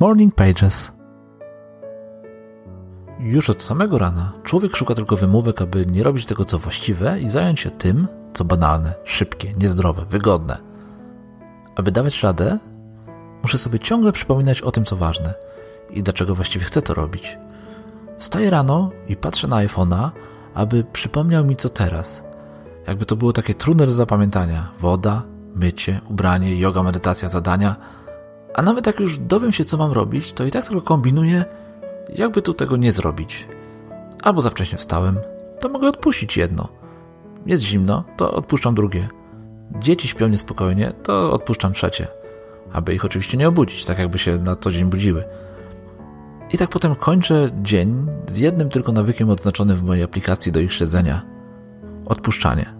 Morning Pages. Już od samego rana człowiek szuka tylko wymówek, aby nie robić tego, co właściwe i zająć się tym, co banalne, szybkie, niezdrowe, wygodne. Aby dawać radę, muszę sobie ciągle przypominać o tym, co ważne i dlaczego właściwie chcę to robić. Wstaję rano i patrzę na iPhone'a, aby przypomniał mi, co teraz. Jakby to było takie trudne do zapamiętania. Woda, mycie, ubranie, yoga, medytacja, zadania – a nawet jak już dowiem się, co mam robić, to i tak tylko kombinuję, jakby tu tego nie zrobić. Albo za wcześnie wstałem, to mogę odpuścić jedno. Jest zimno, to odpuszczam drugie. Dzieci śpią niespokojnie, to odpuszczam trzecie. Aby ich oczywiście nie obudzić, tak jakby się na co dzień budziły. I tak potem kończę dzień z jednym tylko nawykiem odznaczonym w mojej aplikacji do ich śledzenia. Odpuszczanie.